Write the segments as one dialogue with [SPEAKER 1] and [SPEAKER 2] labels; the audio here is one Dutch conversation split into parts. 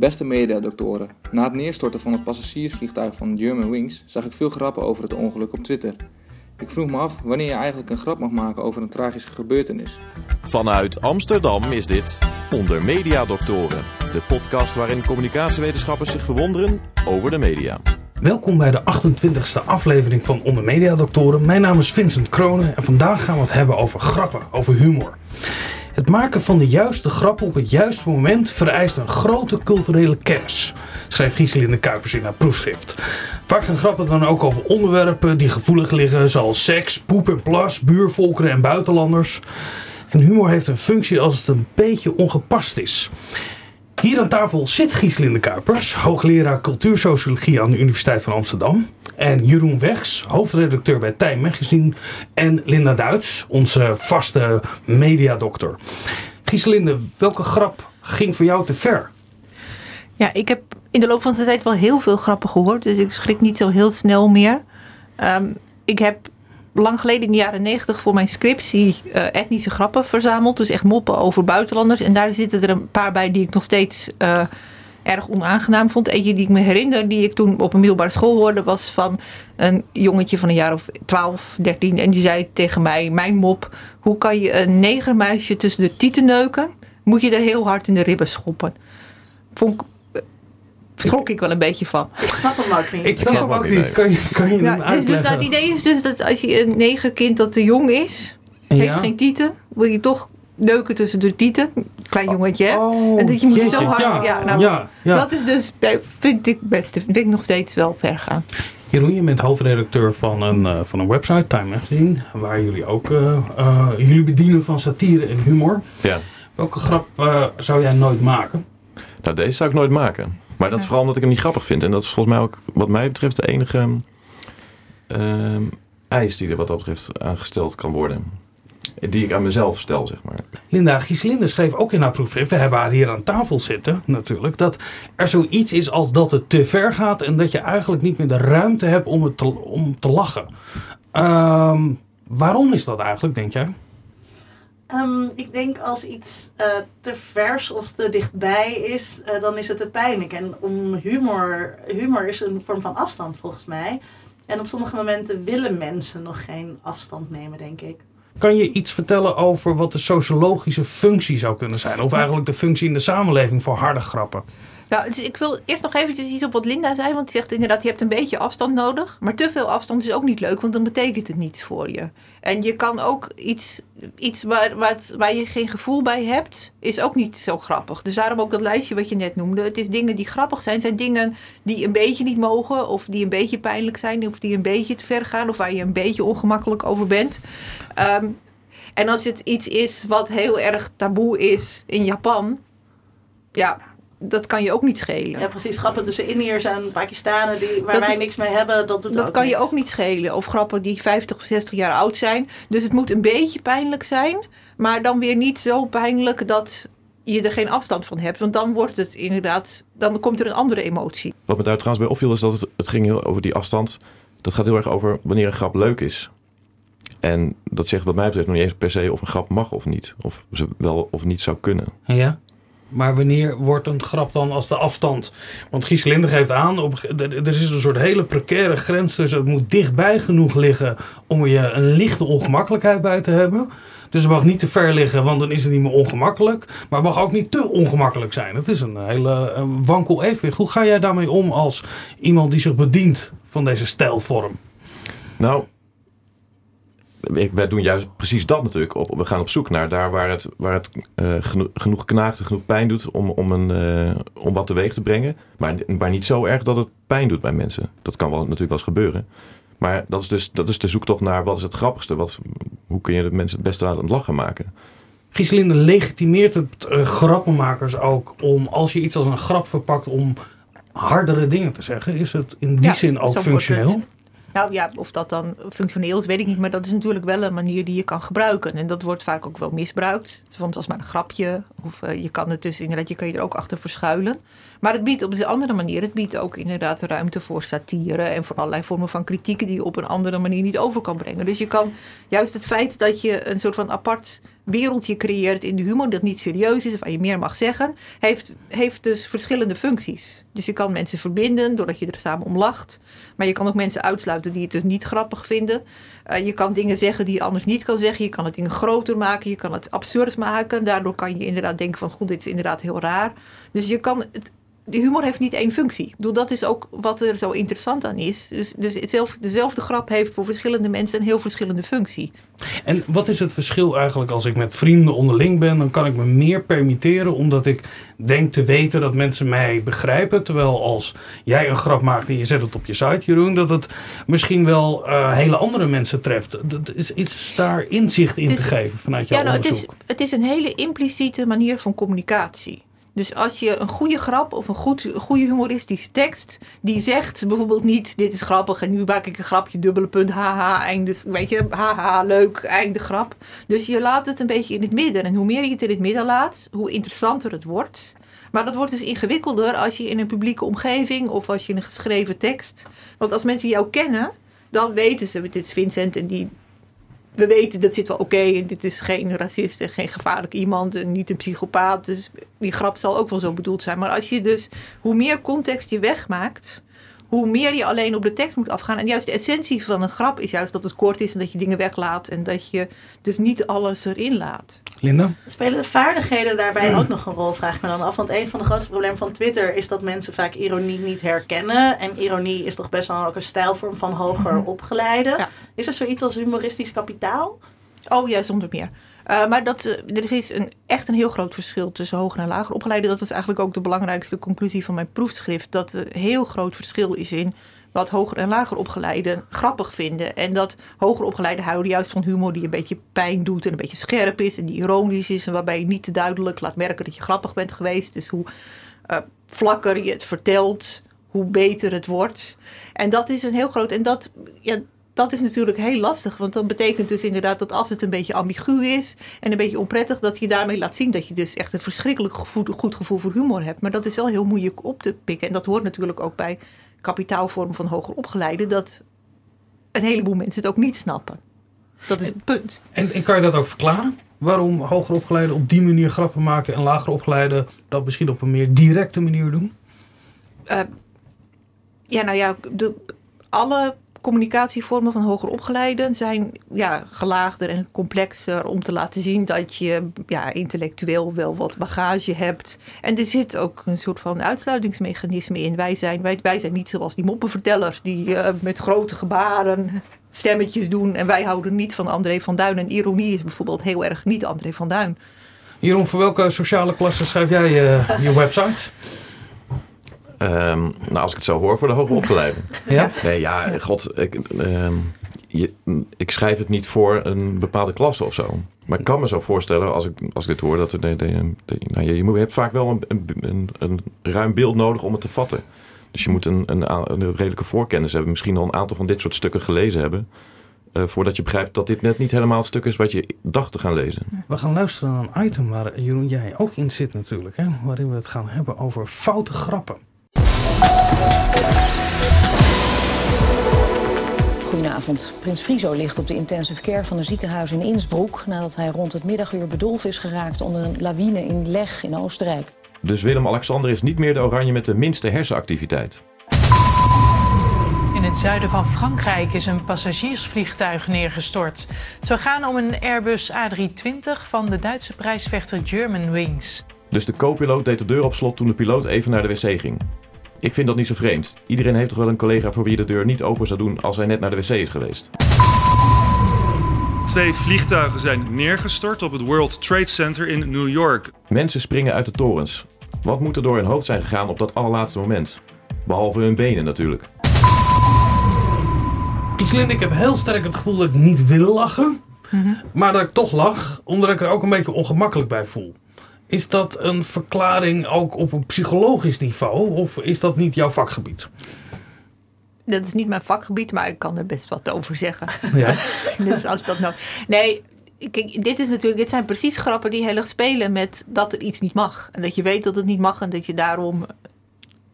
[SPEAKER 1] Beste mediadoktoren, na het neerstorten van het passagiersvliegtuig van Germanwings zag ik veel grappen over het ongeluk op Twitter. Ik vroeg me af wanneer je eigenlijk een grap mag maken over een tragische gebeurtenis.
[SPEAKER 2] Vanuit Amsterdam is dit Onder Mediadoktoren, de podcast waarin communicatiewetenschappers zich verwonderen over de media.
[SPEAKER 3] Welkom bij de 28e aflevering van Onder Mediadoktoren. Mijn naam is Vincent Kronen en vandaag gaan we het hebben over grappen, over humor. Het maken van de juiste grap op het juiste moment vereist een grote culturele kennis, schrijft Gieselinde Kuipers in haar proefschrift. Vaak gaan grappen dan ook over onderwerpen die gevoelig liggen, zoals seks, poep en plas, buurvolkeren en buitenlanders. En humor heeft een functie als het een beetje ongepast is. Hier aan tafel zit Gieselinde Kuipers, hoogleraar cultuursociologie aan de Universiteit van Amsterdam. En Jeroen Wegs, hoofdredacteur bij Time Magazine. En Linda Duits, onze vaste mediadokter. Gieselinde, welke grap ging voor jou te ver?
[SPEAKER 4] Ja, ik heb in de loop van de tijd wel heel veel grappen gehoord. Dus ik schrik niet zo heel snel meer. Um, ik heb lang geleden in de jaren negentig voor mijn scriptie uh, etnische grappen verzameld. Dus echt moppen over buitenlanders. En daar zitten er een paar bij die ik nog steeds uh, erg onaangenaam vond. Eentje die ik me herinner, die ik toen op een middelbare school hoorde, was van een jongetje van een jaar of 12, 13. En die zei tegen mij, mijn mop, hoe kan je een negermuisje tussen de tieten neuken? Moet je er heel hard in de ribben schoppen. Vond ik schrok ik wel een beetje van.
[SPEAKER 5] Ik snap hem ook niet.
[SPEAKER 3] Ik snap hem ook niet. Kan je, kan je
[SPEAKER 4] ja,
[SPEAKER 3] hem
[SPEAKER 4] dus,
[SPEAKER 3] uitleggen?
[SPEAKER 4] dus nou, het idee is dus dat als je een negerkind dat te jong is, heeft
[SPEAKER 3] Ja.
[SPEAKER 4] geen tieten, wil je toch neuken tussen de tieten. Klein jongetje, hè?
[SPEAKER 3] Oh,
[SPEAKER 4] en dat je moet zo hard...
[SPEAKER 3] Ja,
[SPEAKER 4] Ja, nou,
[SPEAKER 3] ja, ja.
[SPEAKER 4] Dat is dus, eh, vind ik best, vind ik nog steeds wel ver gaan.
[SPEAKER 3] Jeroen, je bent hoofdredacteur van een, eh, van een website, Time Magazine, waar jullie ook eh, eh, jullie bedienen van satire en humor.
[SPEAKER 2] Ja,
[SPEAKER 3] Welke grap zou jij nooit maken?
[SPEAKER 2] nou deze zou ik nooit maken. Maar dat is vooral omdat ik hem niet grappig vind. En dat is volgens mij ook wat mij betreft de enige ehm, eis die er wat dat betreft aangesteld kan worden. Die ik aan mezelf stel, zeg maar.
[SPEAKER 3] Linda Gieselinde schreef ook in haar proefschrift, we hebben haar hier aan tafel zitten natuurlijk, dat er zoiets is als dat het te ver gaat en dat je eigenlijk niet meer de ruimte hebt om, het te, om te lachen. Ehm, waarom is dat eigenlijk, denk jij?
[SPEAKER 5] Ehm, ik denk als iets eh, te vers of te dichtbij is, eh, dan is het te pijnlijk. En om humor, humor is een vorm van afstand volgens mij. En op sommige momenten willen mensen nog geen afstand nemen, denk ik.
[SPEAKER 3] Kan je iets vertellen over wat de sociologische functie zou kunnen zijn? Of eigenlijk de functie in de samenleving voor harde grappen?
[SPEAKER 4] Nou, dus ik wil eerst nog eventjes iets op wat Linda zei. Want die zegt inderdaad, je hebt een beetje afstand nodig. Maar te veel afstand is ook niet leuk, want dan betekent het niets voor je. En je kan ook iets, iets waar, waar, waar je geen gevoel bij hebt, is ook niet zo grappig. Dus daarom ook dat lijstje wat je net noemde. Het is dingen die grappig zijn, zijn dingen die een beetje niet mogen. Of die een beetje pijnlijk zijn, of die een beetje te ver gaan. Of waar je een beetje ongemakkelijk over bent. Ehm, en als het iets is wat heel erg taboe is in Japan, ja, dat kan je ook niet schelen.
[SPEAKER 5] Ja, precies. Grappen tussen Indiërs en Pakistanen die, waar
[SPEAKER 4] Dat
[SPEAKER 5] wij
[SPEAKER 4] is-
[SPEAKER 5] niks mee hebben, dat doet
[SPEAKER 4] Dat
[SPEAKER 5] ook
[SPEAKER 4] kan je ook niet schelen. Of grappen die 50 of 60 jaar oud zijn. Dus het moet een beetje pijnlijk zijn. Maar dan weer niet zo pijnlijk dat je er geen afstand van hebt. Want dan wordt het inderdaad. Dan komt er een andere emotie.
[SPEAKER 2] Wat me daar trouwens bij opviel is dat het, het ging heel over die afstand. Dat gaat heel erg over wanneer een grap leuk is. En dat zegt wat mij betreft nog niet eens per se of een grap mag of niet. Of ze wel of niet zou kunnen.
[SPEAKER 3] Ja. Maar wanneer wordt een grap dan als de afstand? Want Gieselinde geeft aan, op, er is een soort hele precaire grens tussen het moet dichtbij genoeg liggen om je een lichte ongemakkelijkheid bij te hebben. Dus het mag niet te ver liggen, want dan is het niet meer ongemakkelijk. Maar het mag ook niet te ongemakkelijk zijn. Het is een hele wankel evenwicht. Hoe ga jij daarmee om als iemand die zich bedient van deze stijlvorm?
[SPEAKER 2] Nou, wij doen juist precies dat natuurlijk. Op, we gaan op zoek naar daar waar het, waar het eh, geno- genoeg knaagt en genoeg pijn doet om, om, een, eh, om wat teweeg te brengen. Maar, maar niet zo erg dat het pijn doet bij mensen. Dat kan wel, natuurlijk wel eens gebeuren. Maar dat is dus dat is de zoektocht naar wat is het grappigste. Wat, hoe kun je de mensen het beste aan het lachen maken.
[SPEAKER 3] Gieselinde legitimeert het eh, grappenmakers ook om, als je iets als een grap verpakt, om hardere dingen te zeggen. Is het in die
[SPEAKER 4] Ja,
[SPEAKER 3] zin ook functioneel?
[SPEAKER 4] het. Nou ja, of dat dan functioneel is, weet ik niet. Maar dat is natuurlijk wel een manier die je kan gebruiken. En dat wordt vaak ook wel misbruikt. Want het was maar een grapje. Of eh, je kan het dus inderdaad, je kan je er ook achter verschuilen. Maar het biedt op een andere manier, het biedt ook inderdaad ruimte voor satire. En voor allerlei vormen van kritiek die je op een andere manier niet over kan brengen. Dus je kan juist het feit dat je een soort van apart wereldje creëert in de humor dat niet serieus is, waar je meer mag zeggen, heeft, heeft dus verschillende functies. Dus je kan mensen verbinden doordat je er samen om lacht. Maar je kan ook mensen uitsluiten die het dus niet grappig vinden. Uh, je kan dingen zeggen die je anders niet kan zeggen. Je kan het dingen groter maken. Je kan het absurd maken. Daardoor kan je inderdaad denken van, goed, dit is inderdaad heel raar. Dus je kan het de humor heeft niet één functie. Ik bedoel, dat is ook wat er zo interessant aan is. Dus, dus hetzelfde, dezelfde grap heeft voor verschillende mensen een heel verschillende functie.
[SPEAKER 3] En wat is het verschil eigenlijk als ik met vrienden onderling ben? Dan kan ik me meer permitteren omdat ik denk te weten dat mensen mij begrijpen. Terwijl als jij een grap maakt en je zet het op je site, Jeroen, dat het misschien wel uh, hele andere mensen treft. Dat is, is daar inzicht in te geven vanuit jouw ja, nou, onderzoek?
[SPEAKER 4] Het is, het is een hele impliciete manier van communicatie. Dus als je een goede grap of een goed, goede humoristische tekst, die zegt bijvoorbeeld niet: Dit is grappig en nu maak ik een grapje, dubbele punt, haha, einde, weet je, haha, leuk, einde grap. Dus je laat het een beetje in het midden. En hoe meer je het in het midden laat, hoe interessanter het wordt. Maar dat wordt dus ingewikkelder als je in een publieke omgeving of als je een geschreven tekst. Want als mensen jou kennen, dan weten ze, dit is Vincent en die we weten dat zit wel oké en dit is geen racist en geen gevaarlijk iemand en niet een psychopaat. Dus die grap zal ook wel zo bedoeld zijn. Maar als je dus, hoe meer context je wegmaakt, hoe meer je alleen op de tekst moet afgaan. En juist de essentie van een grap is juist dat het kort is en dat je dingen weglaat en dat je dus niet alles erin laat.
[SPEAKER 3] Linda?
[SPEAKER 5] Spelen de vaardigheden daarbij ook nog een rol, vraag ik me dan af. Want een van de grootste problemen van Twitter is dat mensen vaak ironie niet herkennen. En ironie is toch best wel ook een stijlvorm van hoger mhm. opgeleide. Is er zoiets als humoristisch kapitaal?
[SPEAKER 4] Oh ja, zonder meer. Uh, maar dat, uh, er is een, echt een heel groot verschil tussen hoger en lager opgeleide. Dat is eigenlijk ook de belangrijkste conclusie van mijn proefschrift. Dat er een heel groot verschil is in wat hoger en lager opgeleiden grappig vinden. En dat hoger opgeleiden houden juist van humor die een beetje pijn doet en een beetje scherp is en die ironisch is. En waarbij je niet te duidelijk laat merken dat je grappig bent geweest. Dus hoe uh, vlakker je het vertelt, hoe beter het wordt. En dat is een heel groot. En dat, ja, dat is natuurlijk heel lastig. Want dat betekent dus inderdaad dat als het een beetje ambigu is en een beetje onprettig, dat je daarmee laat zien dat je dus echt een verschrikkelijk goed gevoel voor humor hebt. Maar dat is wel heel moeilijk op te pikken. En dat hoort natuurlijk ook bij kapitaalvorm van hoger opgeleide, dat een heleboel mensen het ook niet snappen. Dat is het punt.
[SPEAKER 3] En, en kan je dat ook verklaren? Waarom hoger opgeleiden op die manier grappen maken en lager opgeleiden dat misschien op een meer directe manier doen?
[SPEAKER 4] Uh, ja, nou ja, de, alle communicatievormen van hoger opgeleiden zijn ja, gelaagder en complexer om te laten zien dat je ja, intellectueel wel wat bagage hebt. En er zit ook een soort van uitsluitingsmechanisme in. Wij zijn, wij, wij zijn niet zoals die moppenvertellers die uh, met grote gebaren stemmetjes doen. En wij houden niet van André van Duin. En ironie is bijvoorbeeld heel erg niet André van Duin.
[SPEAKER 3] Jeroen, voor welke sociale klasse schrijf jij uh, je website?
[SPEAKER 2] Um, nou, als ik het zo hoor, voor de hoger opgeleide.
[SPEAKER 3] ja?
[SPEAKER 2] Nee, ja, god. Ik, um, je, ik schrijf het niet voor een bepaalde klasse of zo. Maar ik kan me zo voorstellen, als ik, als ik dit hoor, dat er, de, de, de, nou, je, je hebt vaak wel een, een, een, ruim beeld nodig om het te vatten. Dus je moet een, een, een redelijke voorkennis hebben. Misschien al een aantal van dit soort stukken gelezen hebben. Uh, voordat je begrijpt dat dit net niet helemaal het stuk is wat je dacht te gaan lezen.
[SPEAKER 3] We gaan luisteren naar een item waar Jeroen jij ook in zit natuurlijk. Hè? Waarin we het gaan hebben over foute grappen.
[SPEAKER 6] Goedenavond. Prins Friso ligt op de intensive care van een ziekenhuis in Innsbruck... nadat hij rond het middaguur bedolven is geraakt onder een lawine in Leg in Oostenrijk.
[SPEAKER 2] Dus Willem-Alexander is niet meer de oranje met de minste hersenactiviteit.
[SPEAKER 7] In het zuiden van Frankrijk is een passagiersvliegtuig neergestort. Het zou gaan om een Airbus A320 van de Duitse prijsvechter Germanwings.
[SPEAKER 2] Dus de co-piloot deed de deur op slot toen de piloot even naar de wc ging. Ik vind dat niet zo vreemd. Iedereen heeft toch wel een collega voor wie de deur niet open zou doen als hij net naar de wc is geweest.
[SPEAKER 8] Twee vliegtuigen zijn neergestort op het World Trade Center in New York.
[SPEAKER 2] Mensen springen uit de torens. Wat moet er door hun hoofd zijn gegaan op dat allerlaatste moment? Behalve hun benen natuurlijk.
[SPEAKER 3] Islin, ik heb heel sterk het gevoel dat ik niet wil lachen. Mhm. Maar dat ik toch lach, omdat ik er ook een beetje ongemakkelijk bij voel. Is dat een verklaring ook op een psychologisch niveau of is dat niet jouw vakgebied?
[SPEAKER 4] Dat is niet mijn vakgebied, maar ik kan er best wat over zeggen.
[SPEAKER 3] Ja.
[SPEAKER 4] dus als dat nou. Nee, kijk, dit is natuurlijk, dit zijn precies grappen die heel erg spelen met dat er iets niet mag. En dat je weet dat het niet mag en dat je daarom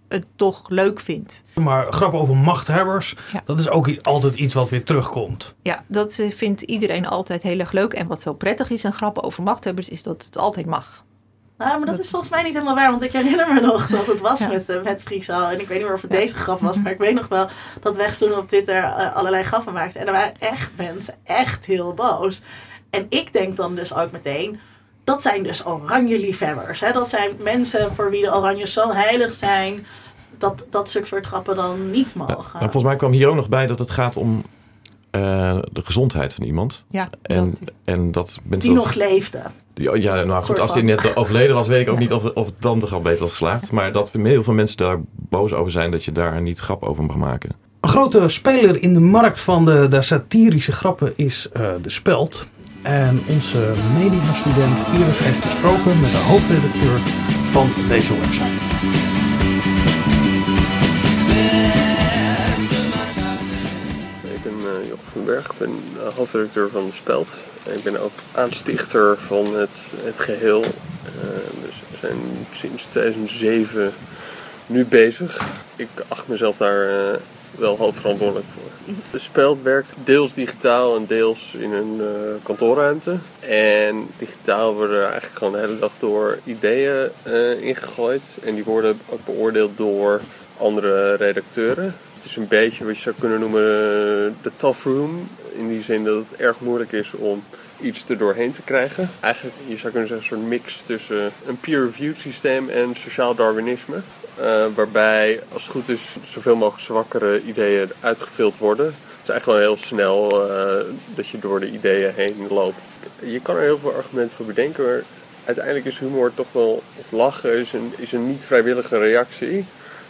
[SPEAKER 4] het toch leuk vindt.
[SPEAKER 3] Maar grappen over machthebbers,
[SPEAKER 4] Ja.
[SPEAKER 3] dat is ook altijd iets wat weer terugkomt.
[SPEAKER 4] Ja, dat eh, vindt iedereen altijd heel erg leuk. En wat zo prettig is aan grappen over machthebbers, is dat het altijd mag.
[SPEAKER 5] Nou, maar dat is volgens mij niet helemaal waar. Want ik herinner me nog dat het was
[SPEAKER 4] Ja.
[SPEAKER 5] met, uh, met Friesal. En ik weet niet meer of het deze grap was. Maar ik weet nog wel dat Wegs toen op Twitter eh, allerlei grappen maakte. En er waren echt mensen echt heel boos. En ik denk dan dus ook meteen... Dat zijn dus oranje liefhebbers. Hè? Dat zijn mensen voor wie de oranjes zo heilig zijn... Dat, dat soort grappen dan niet mogen.
[SPEAKER 2] Nou, volgens mij kwam hier ook nog bij dat het gaat om eh, de gezondheid van iemand.
[SPEAKER 4] Ja,
[SPEAKER 2] En,
[SPEAKER 4] dat-
[SPEAKER 2] en dat mensen
[SPEAKER 5] die nog leefde.
[SPEAKER 2] Ja, ja, nou goed, als
[SPEAKER 5] van.
[SPEAKER 2] net overleden was, weet ik ook niet of, of het dan toch al beter was geslaagd. Maar dat heel veel mensen daar boos over zijn dat je daar niet grap over mag maken.
[SPEAKER 3] Een grote speler in de markt van de, de satirische grappen is eh, de Speld. En onze mediastudent Iris heeft gesproken met de hoofdredacteur van deze website.
[SPEAKER 9] Ik ben eh, hoofdredacteur van De Speld. Ik ben ook aanstichter van het, het geheel. Eh, dus we zijn sinds 2007 nu bezig. Ik acht mezelf daar eh, wel hoofdverantwoordelijk voor. De Speld werkt deels digitaal en deels in een kantoorruimte. En digitaal worden er eigenlijk gewoon de hele dag door ideeën ingegooid. En die worden ook beoordeeld door andere redacteuren. Is een beetje wat je zou kunnen noemen eh, de tough room. In die zin dat het erg moeilijk is om iets er doorheen te krijgen. Eigenlijk, je zou kunnen zeggen, een soort mix tussen een peer-reviewed systeem en sociaal Darwinisme. Eh, waarbij, als het goed is, zoveel mogelijk zwakkere ideeën uitgevuld worden. Het is eigenlijk wel heel snel eh, dat je door de ideeën heen loopt. Je kan er heel veel argumenten voor bedenken, maar uiteindelijk is humor toch wel, of lachen is een, is een niet vrijwillige reactie.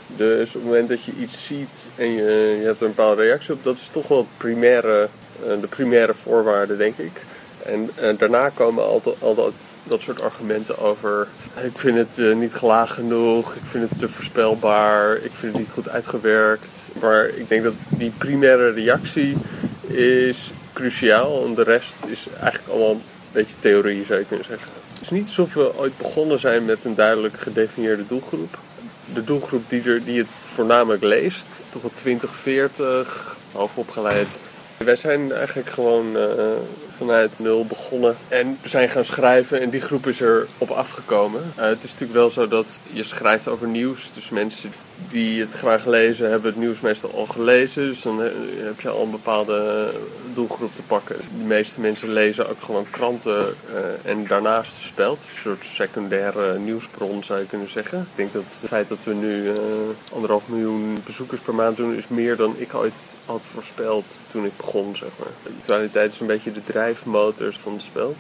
[SPEAKER 9] Dus op het moment dat je iets ziet en je, je hebt er een bepaalde reactie op, dat is toch wel primaire, eh, de primaire voorwaarde, denk ik. En daarna komen al, al dat, soort argumenten over. Ik vind het eh, niet gelaagd genoeg, ik vind het te voorspelbaar, ik vind het niet goed uitgewerkt. Maar ik denk dat die primaire reactie is cruciaal en de rest is eigenlijk allemaal een beetje theorie, zou je kunnen zeggen. Het is niet alsof we ooit begonnen zijn met een duidelijk gedefinieerde doelgroep de doelgroep die, er, die het voornamelijk leest, toch wel 20, 40, hoogopgeleid. Wij zijn eigenlijk gewoon eh, vanuit nul begonnen en zijn gaan schrijven en die groep is er op afgekomen. Eh, het is natuurlijk wel zo dat je schrijft over nieuws, dus mensen die het graag lezen hebben het nieuws meestal al gelezen, dus dan eh, heb je al een bepaalde doelgroep te pakken. De meeste mensen lezen ook gewoon kranten eh, en daarnaast speld, een soort secundaire nieuwsbron zou je kunnen zeggen. Ik denk dat het feit dat we nu eh, anderhalf miljoen bezoekers per maand doen, is meer dan ik ooit had voorspeld toen ik begon, zeg maar. De actualiteit is een beetje de drijfmotor van de speld.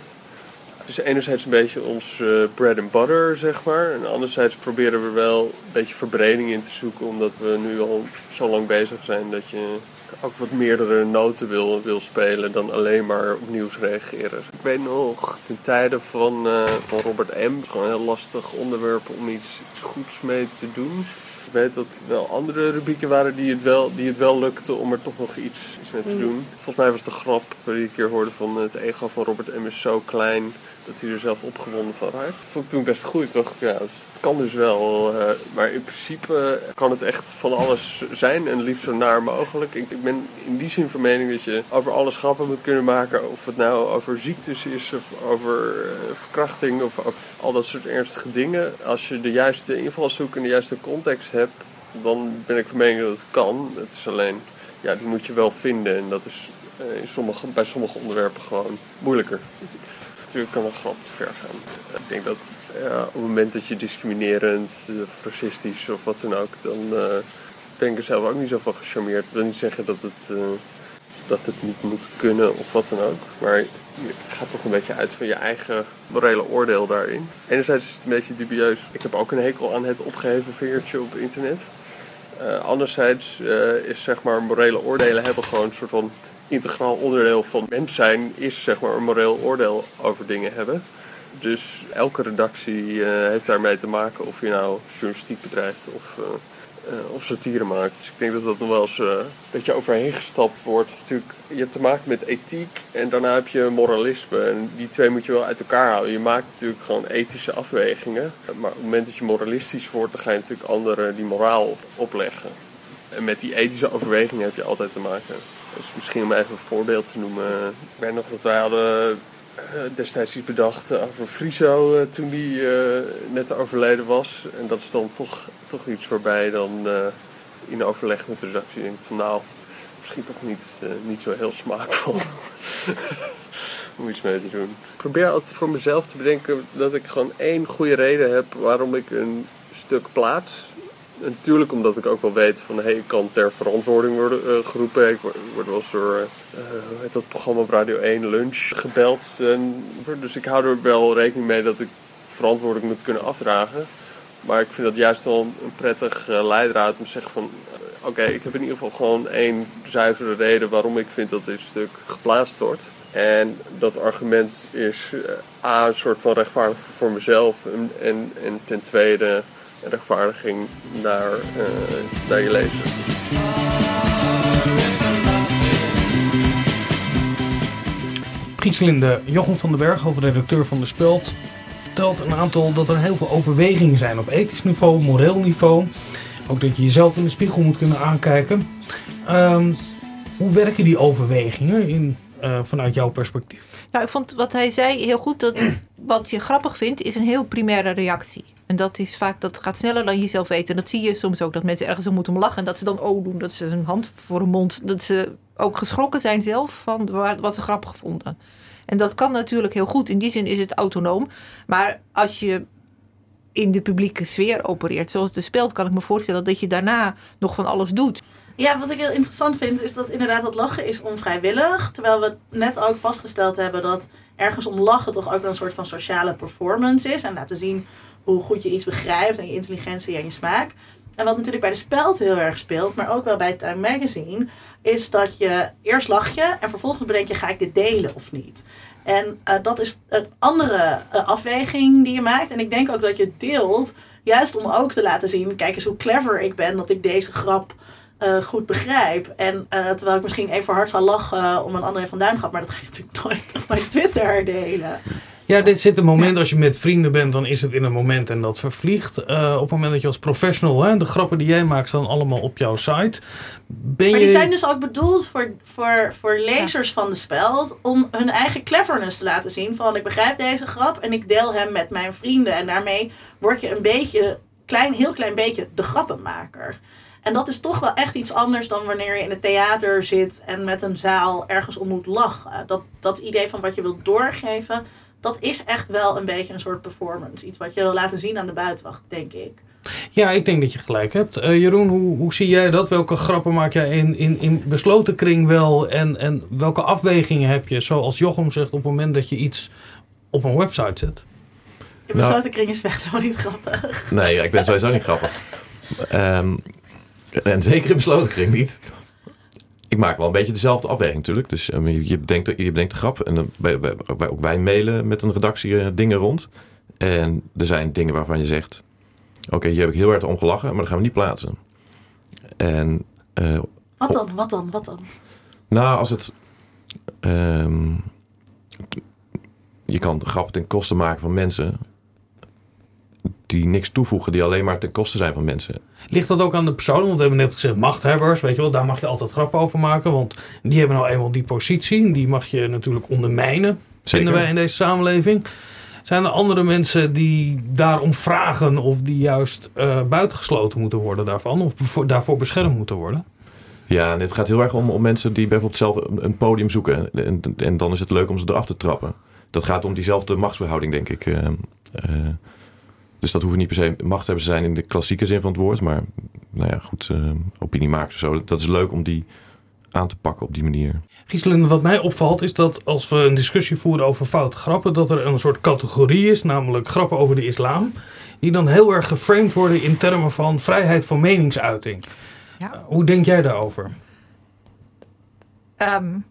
[SPEAKER 9] Het is enerzijds een beetje ons eh, bread and butter, zeg maar. En anderzijds proberen we wel een beetje verbreding in te zoeken, omdat we nu al zo lang bezig zijn dat je ook wat meerdere noten wil, wil spelen dan alleen maar op nieuws reageren. Ik weet nog, ten tijde van, eh, van Robert M. Gewoon een heel lastig onderwerp om iets, iets goeds mee te doen. Ik weet dat er wel andere rubrieken waren die het wel, die het wel lukte om er toch nog iets, iets mee te doen. Volgens mij was de grap die ik keer hoorde van het ego van Robert M. is zo klein dat hij er zelf opgewonden van raakt. Dat vond ik toen best goed. Toch? Ja, kan dus wel. eh, maar in principe kan het echt van alles zijn en liefst zo naar mogelijk. Ik, ik ben in die zin van mening dat je over alles grappen moet kunnen maken. Of het nou over ziektes is of over eh, verkrachting of over al dat soort ernstige dingen. Als je de juiste invalshoek en de juiste context hebt, dan ben ik van mening dat het kan. Het is alleen, ja, die moet je wel vinden. En dat is eh, in sommige, bij sommige onderwerpen gewoon moeilijker. Natuurlijk kan een grap te ver gaan. Ik denk dat op het moment dat je discriminerend, eh, racistisch of wat dan ook, dan eh, ben ik er zelf ook niet zo van gecharmeerd. Ik wil niet zeggen dat het, eh, dat het niet moet kunnen of wat dan ook. Maar je gaat toch een beetje uit van je eigen morele oordeel daarin. Enerzijds is het een beetje dubieus. Ik heb ook een hekel aan het opgeheven vingertje op internet. Anderzijds is zeg maar morele oordelen hebben gewoon een soort van integraal onderdeel van mens zijn is zeg maar een moreel oordeel over dingen hebben. Dus elke redactie eh, heeft daarmee te maken of je nou journalistiek bedrijft of, eh, eh, of satire maakt. Dus ik denk dat dat nog wel eens een beetje overheen gestapt wordt. Natuurlijk, je hebt te maken met ethiek en daarna heb je moralisme. En die twee moet je wel uit elkaar houden. Je maakt natuurlijk gewoon ethische afwegingen. Maar op het moment dat je moralistisch wordt, dan ga je natuurlijk anderen die moraal opleggen. En met die ethische overwegingen heb je altijd te maken. Dus misschien om even een voorbeeld te noemen. Ik weet nog dat wij hadden eh, destijds iets bedacht over Friso uh, toen die uh, net overleden was. En dat is dan toch, toch iets waarbij dan in overleg met de redactie denkt van nou, misschien toch niet, niet zo heel smaakvol om iets mee te doen. Ik probeer altijd voor mezelf te bedenken dat ik gewoon één goede reden heb waarom ik een stuk plaats. Natuurlijk omdat ik ook wel weet van hey, ik kan ter verantwoording worden uh, geroepen. Ik word, wel eens door uh, dat programma op Radio 1 Lunch gebeld. Dus ik hou er wel rekening mee dat ik verantwoording moet kunnen afdragen. Maar ik vind dat juist wel een prettig uh, leidraad om te zeggen van... Oké, ik heb in ieder geval gewoon één zuivere reden waarom ik vind dat dit stuk geplaatst wordt. En dat argument is A, een soort van rechtvaardig voor mezelf. En, en ten tweede rechtvaardiging naar, uh, naar je lezer.
[SPEAKER 3] Gietselinde Jochem van den Berg, hoofdredacteur van De Speld, vertelt een aantal dat er heel veel overwegingen zijn op ethisch niveau, moreel niveau. Ook dat je jezelf in de spiegel moet kunnen aankijken. Um, hoe werken die overwegingen in, uh, vanuit jouw perspectief?
[SPEAKER 4] Nou, ik vond wat hij zei heel goed. Dat wat je grappig vindt, is een heel primaire reactie. En dat is vaak, dat gaat sneller dan je zelf weet. En dat zie je soms ook, dat mensen ergens om moeten lachen. En dat ze dan oh doen, dat ze hun hand voor hun mond, dat ze ook geschrokken zijn zelf van wat ze grappig vonden. En dat kan natuurlijk heel goed. In die zin is het autonoom. Maar als je in de publieke sfeer opereert, zoals de speld, kan ik me voorstellen dat je daarna nog van alles doet.
[SPEAKER 5] Ja, wat ik heel interessant vind, is dat inderdaad dat lachen is onvrijwillig. Terwijl we net ook vastgesteld hebben dat ergens om lachen toch ook een soort van sociale performance is. En laten zien hoe goed je iets begrijpt en je intelligentie en je smaak. En wat natuurlijk bij de speld heel erg speelt, maar ook wel bij Time Magazine, is dat je eerst lach je en vervolgens bedenk je, ga ik dit delen of niet? En uh, dat is een andere uh, afweging die je maakt. En ik denk ook dat je deelt, juist om ook te laten zien, kijk eens hoe clever ik ben dat ik deze grap uh, goed begrijp. En terwijl ik misschien even hard zal lachen om een André van Duin grap, maar dat ga je natuurlijk nooit op mijn Twitter delen.
[SPEAKER 3] Ja, dit zit een moment als je met vrienden bent, dan is het in een moment en dat vervliegt. Uh, op het moment dat je als professional, hè, de grappen die jij maakt, staan allemaal op jouw site. Ben
[SPEAKER 5] maar
[SPEAKER 3] je...
[SPEAKER 5] die zijn dus ook bedoeld voor, voor, voor lezers ja. van de speld, om hun eigen cleverness te laten zien. Van ik begrijp deze grap en ik deel hem met mijn vrienden. En daarmee word je een beetje, klein, heel klein beetje, de grappenmaker. En dat is toch wel echt iets anders dan wanneer je in het theater zit en met een zaal ergens om moet lachen. Dat, dat idee van wat je wilt doorgeven, dat is echt wel een beetje een soort performance. Iets wat je wil laten zien aan de buitenwacht, denk ik.
[SPEAKER 3] Ja, ik denk dat je gelijk hebt. Uh, Jeroen, hoe, hoe zie jij dat? Welke grappen maak jij in, in, in besloten kring wel? En, en welke afwegingen heb je, zoals Jochem zegt, op het moment dat je iets op een website zet?
[SPEAKER 5] In besloten nou, kring is echt zo niet grappig.
[SPEAKER 2] Nee, ik ben sowieso niet grappig. Um, en zeker in besloten kring niet. Ik maak wel een beetje dezelfde afweging natuurlijk. Dus um, je, je, bedenkt, je bedenkt de grap. En dan, wij, wij, ook wij mailen met een redactie uh, dingen rond. En er zijn dingen waarvan je zegt... Oké, okay, hier heb ik heel hard om gelachen, maar dat gaan we niet plaatsen. En, uh,
[SPEAKER 5] wat dan? Wat dan? Wat dan?
[SPEAKER 2] Nou, als het... Um, je kan grappen ten koste maken van mensen die niks toevoegen, die alleen maar ten koste zijn van mensen.
[SPEAKER 3] Ligt dat ook aan de persoon? Want we hebben net gezegd machthebbers, weet je wel, daar mag je altijd grappen over maken, want die hebben nou eenmaal die positie, die mag je natuurlijk ondermijnen, vinden wij in deze samenleving. Zijn er andere mensen die daarom vragen of die juist uh, buitengesloten moeten worden daarvan of daarvoor beschermd moeten worden?
[SPEAKER 2] Ja, en het gaat heel erg om, om mensen die bijvoorbeeld zelf een podium zoeken. En, en dan is het leuk om ze eraf te trappen. Dat gaat om diezelfde machtsverhouding, denk ik. Uh, uh, dus dat hoeven niet per se machthebbers te zijn in de klassieke zin van het woord. Maar nou ja, goed, uh, opiniemakers of zo. Dat is leuk om die aan te pakken op die manier.
[SPEAKER 3] Gieselen, wat mij opvalt is dat als we een discussie voeren over foute grappen, dat er een soort categorie is, namelijk grappen over de islam, die dan heel erg geframed worden in termen van vrijheid van meningsuiting. Ja. Uh, hoe denk jij daarover?
[SPEAKER 4] Um,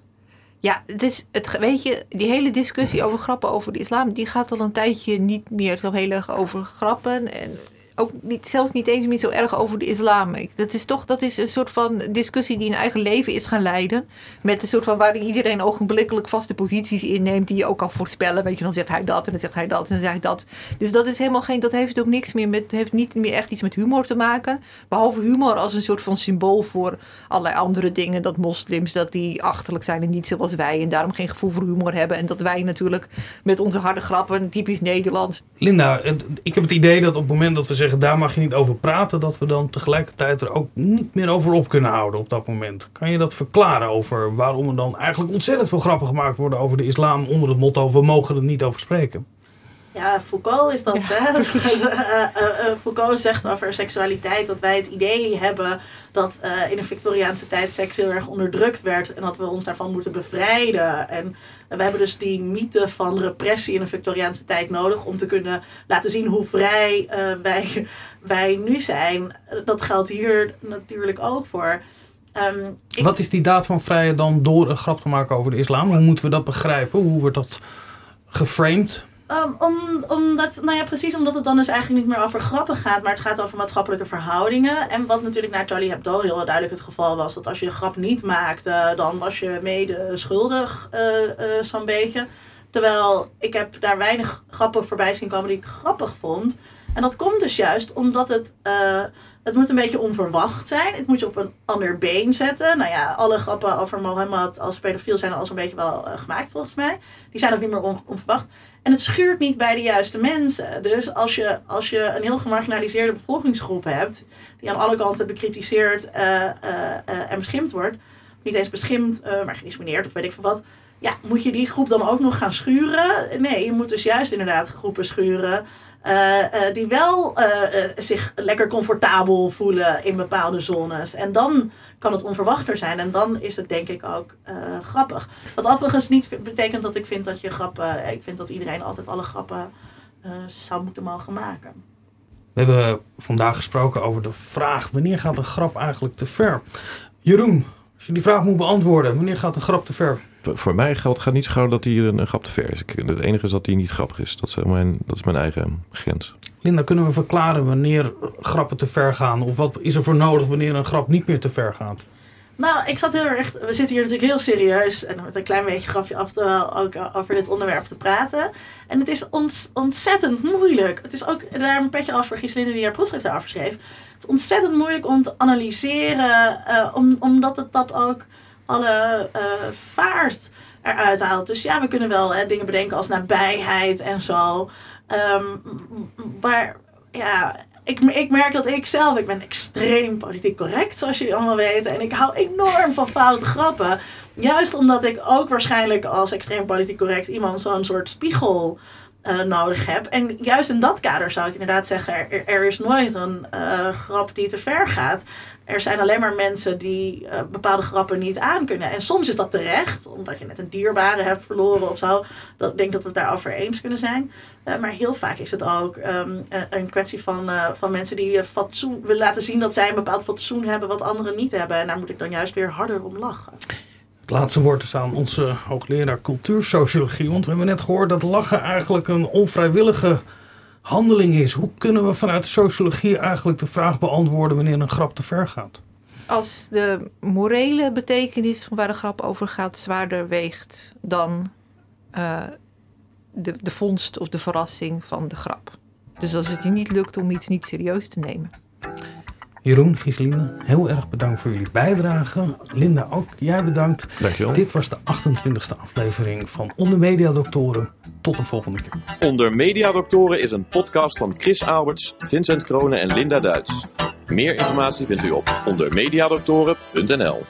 [SPEAKER 4] ja, het is, het, weet je, die hele discussie over grappen over de islam, die gaat al een tijdje niet meer zo heel erg over grappen. En ook niet, zelfs niet eens meer zo erg over de islam. Dat is toch dat is een soort van discussie die een eigen leven is gaan leiden. Met een soort van waarin iedereen ogenblikkelijk vaste posities inneemt die je ook kan voorspellen. Weet je, dan zegt hij dat en dan zegt hij dat en dan zegt hij dat. Dus dat is helemaal geen, dat heeft ook niks meer met, heeft niet meer echt iets met humor te maken. Behalve humor als een soort van symbool voor allerlei andere dingen. Dat moslims, dat die achterlijk zijn en niet zoals wij. En daarom geen gevoel voor humor hebben. En dat wij natuurlijk met onze harde grappen, typisch Nederlands.
[SPEAKER 3] Linda, ik heb het idee dat op het moment dat we zeggen daar mag je niet over praten, dat we dan tegelijkertijd er ook niet meer over op kunnen houden op dat moment. Kan je dat verklaren over waarom er dan eigenlijk ontzettend veel grappen gemaakt worden over de islam onder het motto we mogen er niet over spreken?
[SPEAKER 5] Ja, Foucault is dat. hè? Eh, eh, eh, Foucault zegt over seksualiteit dat wij het idee hebben dat in de Victoriaanse tijd seks heel erg onderdrukt werd en dat we ons daarvan moeten bevrijden. En we hebben dus die mythe van repressie in de Victoriaanse tijd nodig om te kunnen laten zien hoe vrij wij, wij nu zijn. Dat geldt hier natuurlijk ook voor. Ehm, ik-
[SPEAKER 3] Wat is die daad van vrijheid dan door een grap te maken over de islam? Hoe moeten we dat begrijpen? Hoe wordt dat geframed?
[SPEAKER 5] Um, om, omdat, nou ja, precies omdat het dan dus eigenlijk niet meer over grappen gaat, maar het gaat over maatschappelijke verhoudingen. En wat natuurlijk naar Charlie Hebdo heel duidelijk het geval was, dat als je de grap niet maakte, dan was je mede schuldig, eh, eh, zo'n beetje. Terwijl ik heb daar weinig grappen voorbij zien komen die ik grappig vond. En dat komt dus juist omdat het, eh, het moet een beetje onverwacht zijn. Het moet je op een ander been zetten. Nou ja, alle grappen over Mohammed als pedofiel zijn al zo'n beetje wel gemaakt volgens mij. Die zijn ook niet meer on- onverwacht. En het schuurt niet bij de juiste mensen. Dus als je, als je een heel gemarginaliseerde bevolkingsgroep hebt, die aan alle kanten bekritiseerd eh, eh, eh, en beschimpt wordt, niet eens beschimpt, maar gediscrimineerd of weet ik veel wat, ja, moet je die groep dan ook nog gaan schuren? Nee, je moet dus juist inderdaad groepen schuren die wel zich lekker comfortabel voelen in bepaalde zones. En dan kan het onverwachter zijn en dan is het denk ik ook eh, grappig. Wat overigens niet betekent dat ik vind dat je grappen, ik vind dat iedereen altijd alle grappen eh, zou moeten mogen maken.
[SPEAKER 3] We hebben vandaag gesproken over de vraag wanneer gaat een grap eigenlijk te ver? Jeroen, als je die vraag moet beantwoorden, wanneer gaat een grap te ver?
[SPEAKER 2] Voor- Voor mij geldt, gaat niet zo gauw dat hij een, een grap te ver is. Ik- Het enige is dat hij niet grappig is. Dat is mijn, dat is mijn eigen grens.
[SPEAKER 3] Linda, kunnen we verklaren wanneer grappen te ver gaan? Of wat is er voor nodig wanneer een grap niet meer te ver gaat?
[SPEAKER 5] Nou, ik zat heel erg. We zitten hier natuurlijk heel serieus en met een klein beetje grapje af te, ook over dit onderwerp te praten. En het is ont, ontzettend moeilijk. Het is ook daar een petje af voor Giselinde die haar proefschrift daarover schreef. Het is ontzettend moeilijk om te analyseren, eh, om, omdat het dat ook alle eh, vaart eruit haalt. Dus ja, we kunnen wel hè, dingen bedenken als nabijheid en zo. Ehm, maar ja, ik, ik merk dat ik zelf, ik ben extreem politiek correct, zoals jullie allemaal weten. En ik hou enorm van foute grappen. Juist omdat ik ook waarschijnlijk als extreem politiek correct iemand zo'n soort spiegel eh, nodig heb. En juist in dat kader zou ik inderdaad zeggen, er, er is nooit een eh, grap die te ver gaat. Er zijn alleen maar mensen die eh, bepaalde grappen niet aankunnen. En soms is dat terecht, omdat je net een dierbare hebt verloren of zo. Dat, ik denk dat we het daarover eens kunnen zijn. Eh, maar heel vaak is het ook ehm, een- een kwestie van, eh, van mensen die eh, fatsoen willen laten zien dat zij een bepaald fatsoen hebben wat anderen niet hebben. En daar moet ik dan juist weer harder om lachen.
[SPEAKER 3] Het laatste woord is aan onze hoogleraar cultuursociologie. Want we hebben net gehoord dat lachen eigenlijk een onvrijwillige handeling is. Hoe kunnen we vanuit de sociologie eigenlijk de vraag beantwoorden wanneer een grap te ver gaat?
[SPEAKER 4] Als de morele betekenis van waar de grap over gaat zwaarder weegt dan eh, de, de vondst of de verrassing van de grap. Dus als het je niet lukt om iets niet serieus te nemen.
[SPEAKER 3] Jeroen, Giseline, heel erg bedankt voor jullie bijdrage. Linda ook, jij bedankt.
[SPEAKER 2] Dankjewel.
[SPEAKER 3] Dit was de 28e aflevering van Onder Media Doctoren. Tot de volgende keer.
[SPEAKER 10] Onder Mediadoktoren is een podcast van Chris Alberts, Vincent Kronen en Linda Duits. Meer informatie vindt u op ondermediadoktoren.nl.